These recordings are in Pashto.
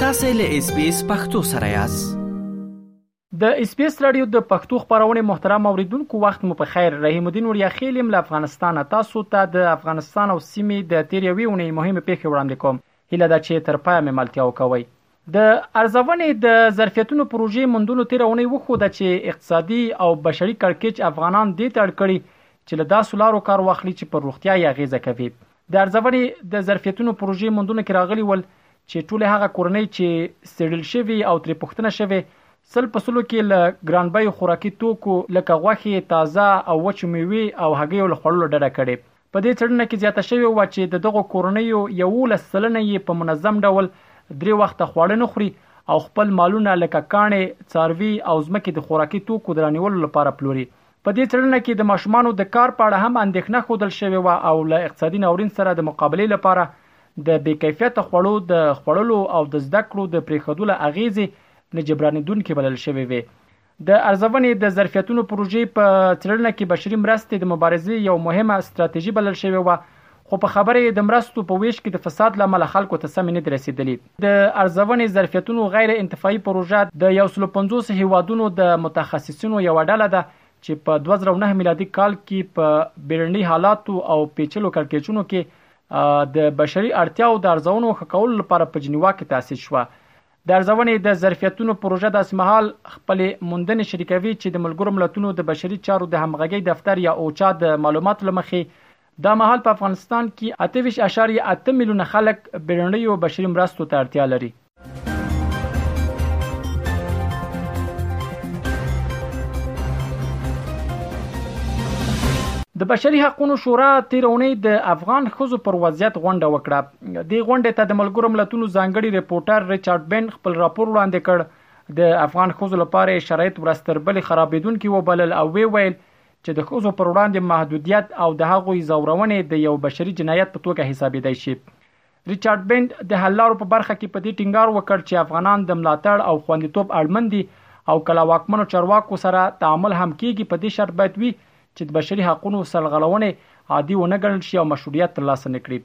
تاسو له اس بي اس پختو سره یاست د اس بي اس رادیو د پښتو خبرونه محترم اوریدونکو وخت مو په خیر رحیم الدین وریا خیلم له افغانستان تاسو ته تا د افغانستان او سیمې د تیر یوې اونۍ مهمه پیښه وړاندې کوم هله دا چې تر پای مې ملتیا وکوي د ارزونې د ظرفیتونو پروژې موندلو تېره اونۍ وښوده چې اقتصادي او بشري کړکېچ افغانان دې ته اړ کړي چې له داسو لارو کار واخلي چې پر روغتیا یې اغېزه کوي. د ارزونې د ظرفیتونو پروژې موندنو کې راغلي ول چې ټولې هغه کورنۍ چې څېړل شوي او ترې پوښتنه شوې سل په سلو کې له ګران بیو خوراکي توکو لکه غوښې، تازه او وچې مېوې او هګیو له خوړلو ډډه کړې. په دې څېړنه کې زیاته شوې وه چې د دغو کورنیو یوولس سلنه یې په منظم ډول درې وخته خواړه نه خوري او خپل مالونه لکه کاڼې، څاروي او ځمکې د خوراکي توکو د رانیولو لپاره پلوري. په دې څېړنه کې د ماشومانو د کار په اړه هم اندېښنه ښودل شوې وه او له اقتصادي ناورین سره د مقابلې لپاره د بې کیفیته خوړو د خوړلو او د زده کړو د پرېښودو له اغېزې نه جبرانېدونکې بلل شوې وې. د ارزونې د ظرفیتونو پروژې په څېړنه کې بشري مرستې د مبارزې یو مهمه ستراتیژي بلل شوې وه خو په خبره یې د مرستو په ویش کې د فساد لامل خلکو ته سمې نه دي رسیدلې د ارزونې ظرفیتونو غیر انتفاعي پروژه د 150 هیوادونو د متخصصینو یو ډله ده چې په 2009 میلادي کال کې په بیرنډي حالاتو او پیچلو کړکېچونو کې د بشري اړتیاو د ارزونو خکولو لپاره په جنیوا کې تاسیس شوه د ارزونې د ظرفیتونو پروژه داسې مهال خپلې موندنې شریکوي چې د ملګرو ملتونو د بشري چارو د همغږۍ دفتر یا اوچا د معلوماتو له مخې دا مهال په افغانستان کې اته ویشت اعشاریه اته میلیونه خلک بیړنیو بشري مرستو ته اړتیا لري. د بشري حقونو شورا تېره اونۍ د افغان ښځو پر وضعیت غونډه وکړه. دې غونډې ته د ملګرو ملتونو ځانګړي رپورټر ریچارډ بن خپل راپور وړاندې کړ د افغان ښځو لپاره شرایط ورځ تر بلې خرابېدونکي وبلل او وی ویل چې د ښځو پر وړاندې محدودیت او د هغوی ځورونې د یو بشري جنایت په توګه حسابېدای شي ریچارډ بند د حل لارو په برخه کې په دې ټینګار وکړ چې افغانان د ملاتړ او خوندیتوب اړمن دي او کله واکمنو چارواکو سره تعامل هم کیږي په دې شرط باید وي چې د بشري حقوقو سرغړونې عادي ونه ګڼل شي او مشروعیت ترلاسه نه کړي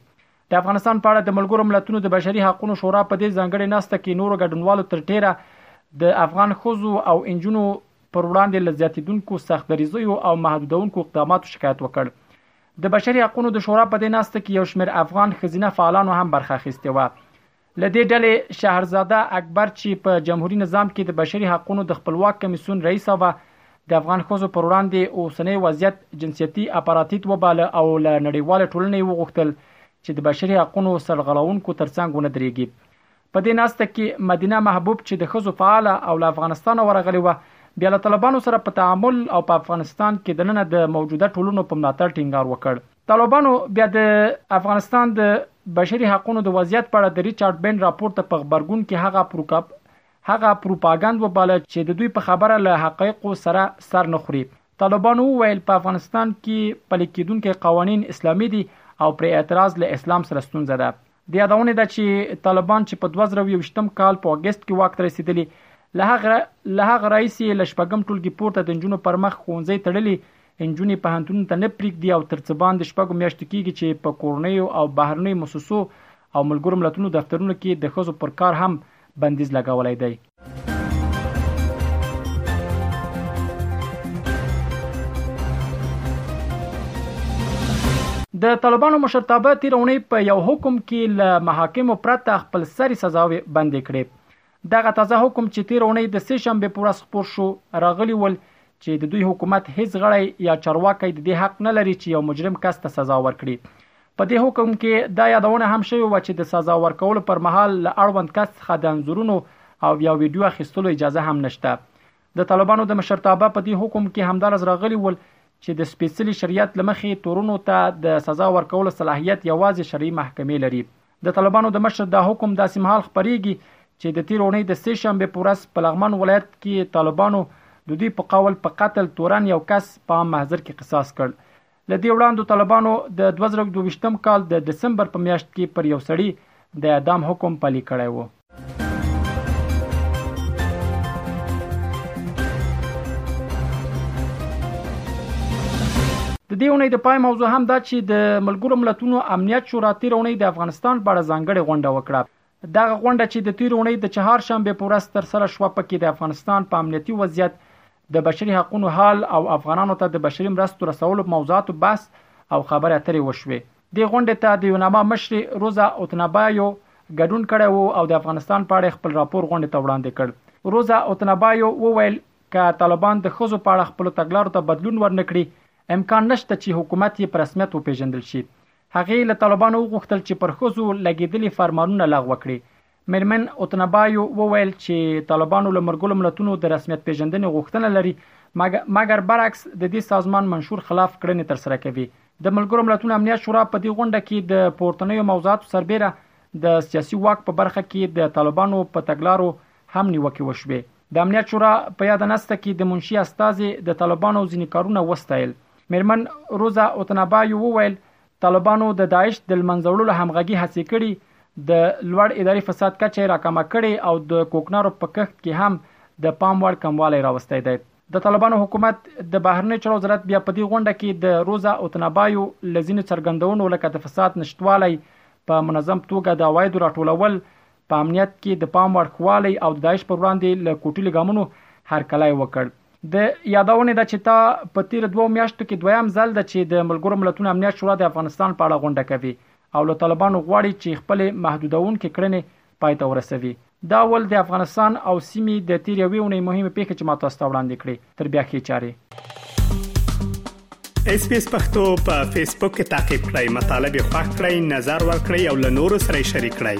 د افغانستان په اړه د ملګرو ملتونو د بشري حقوقو شورا په دې ځانګړې ناسته کې نورو ګډونوالو تر ټیره د افغان خزو او انجونو پر وړاندې لزیاتیدونکو سخت دریزیو او محدودونکو اقداماتو شکایت وکړ د بشري حقوقو د شورا په دې ناسته کې یو شمېر افغان خزینه فعالانو هم برخه اخیستې و له دې ډلې شهرزاده اکبر چې په جمهوري نظام کې د بشري حقونو د خپلواک کمېسیون رئیسه وه، د افغان ښځو پر وړاندې اوسنی وضعیت جنسیتي اپاراتید وباله او له نړیوالې ټولنې یې وغوښتل چې د بشري حقونو سرغړونکو تر څنګ ونه درېږي. په دې ناسته کې مدینه محبوب چې د ښځو فعاله او له افغانستانه ورغلې وه، بیا له طالبانو سره په تعامل او په افغانستان کې دننه د موجوده ټولنو په ملاتړ ټینګار وکړ. طالبانو بیا د افغانستان د بشري حقونو د وضعیت په اړه د ریچارډ بین راپور ته په غبرګون کې هغه پروکاپ هغه پروپاګند وباله چې د دوی په خبره له حقایقو سره سر نه خوري. طالبانو وویل، په افغانستان کې پلي کېدونکي قوانین اسلامي دي او پرې اعتراض له اسلام سره ستونزه ده. د یادونې ده چې طالبان چې په دوه زره او یوویشت کال په اګست کې واک ته رسېدلي، له هغه له هغه راهیسې یې له شپږم ټولګي پورته د نجونو پر مخ ښوونځۍ تړلي، نجونې پوهنتونونو ته نه پرېږدي او تر څه باندې شپږو میاشتو کېږي چې په کورنیو او بهرنیو موسسو او ملګرو ملتونو دفترونو کې د ښځو پر کار هم بندیز لګولی دی. د طالبانو مشرتابه تیر اونۍ په یو حکم کې له محاکمو پرته خپل سری سزاوې بندې کړې. دغه تازه حکم چې تیر اونۍ د سه شنبې پر ورځ خپور شو راغلی ول چې د دوی حکومت هیڅ غړی یا چارواکی د دې حق نه لري چې یو مجرم کس ته سزا ورکړي. په دې حکم کې دا یادونه هم شوې وه چې د سزا ورکولو پر مهال له اړوند کس څخه د انځورونو او یا ویډیو اخیستلو اجازه هم نشته. د طالبانو د مشرتابه په دې حکم کې همداراز راغلي ول چې د سپېڅلي شریعت له مخې تورونو ته د سزا ورکولو صلاحیت یوازې شرعي محکمې لري. د طالبانو د مشر دا حکم داسې مهال خپرېږي چې د تېرې اونۍ د سې شنبې په ورځ په لغمان ولایت کې طالبانو د دوی په قول په قتل تورن یو کس په عام محضر کې قصاص کړ. له دې وړاندو طالبانو د دوه زره او دوویشتم کال د ډسمبر په میاشت کې پر یو سړي د اعدام حکم پلی کړی و. د دې اونۍ د پای موضوع هم دا چې د ملګرو ملتونو امنیت شورا تیر اونۍ د افغانستان په اړه ځانګړې غونډه وکړه. دغه غونډه چې د تیر اونۍ د چهار شنبې په ورځ تر سره شوه پکې د افغانستان په امنیتي وضعیت د بشري حقونو حال او افغانانو ته د بشري مرستو رسولو په موضوعاتو بحث او خبرې اترې وشوې دې غونډې ته د یوناما مشرې روزا اوتنابایو ګډون کړی وو او د افغانستان په اړه خپل راپور غونډې ته وړاندې کړ روزا اوتنابایو وویل که طالبان د ښځو په اړه خپل تګلارو ته بدلون ورنکړي امکان نشته چې حکومت یې په رسمیت وپیژندل شي هغې له طالبانو وغوښتل چې پر ښځو لګېدلي فرمانونه لغوه کړي. مېرمن اوتنبایو وویل چې طالبانو له مرګلو ملتونو د رسمیت پېژندنې غوښتنه لري، مګر برعکس د دې سازمان منشور خلاف کړنې ترسره کوي. د ملګرو ملتونو امنیت شورا په دې غونډه کې د پورتنیو موضوعاتو سربېره د سیاسي واک په برخه کې د طالبانو په تګلارو هم نیوکې وشوې. د امنیت شورا په یاده ناسته کې د منشي استازې د طالبانو ځینې کارونه وستایل. مېرمن روزا اوتنابایو وویل، طالبانو د داعش د لمنځه وړلو همغږي هڅې کړي، د لوړ اداري فساد کچه یې راکمه کړې او د کوکنارو په کښت کې هم د پام وړ کموالی راوستی دی. د طالبانو حکومت د بهرنیو چارو وزارت بیا په دې غونډه کې د روزا اوتنابایو له ځینو څرګندونو لکه د فساد نشتوالی، په منظم توګه د عوایدو راټولول، په امنیت کې د پام وړ ښوالی او د داعش پر وړاندې له کوټلي ګامونو هرکلی وکړ. د یادونې ده چې دا په تېرو دوو میاشتو کې دویم ځل ده چې د ملګرو ملتونو امنیت شورا د افغانستان په اړه غونډه کوي او له طالبانو غواړي چې خپلې محدودوونکې کړنې پای ته ورسوي. دا ول د افغانستان او سیمې د تېرې یوې اونۍ مهمې پېښې چې ما تاسو ته وړاندې کړې. تر بیا ښې چارې اس پی اس پختو په فیسبوک کې تا کې پلی مطلب یو فاک کړئ نظر ور کړئ او له نورو سره شریک کړئ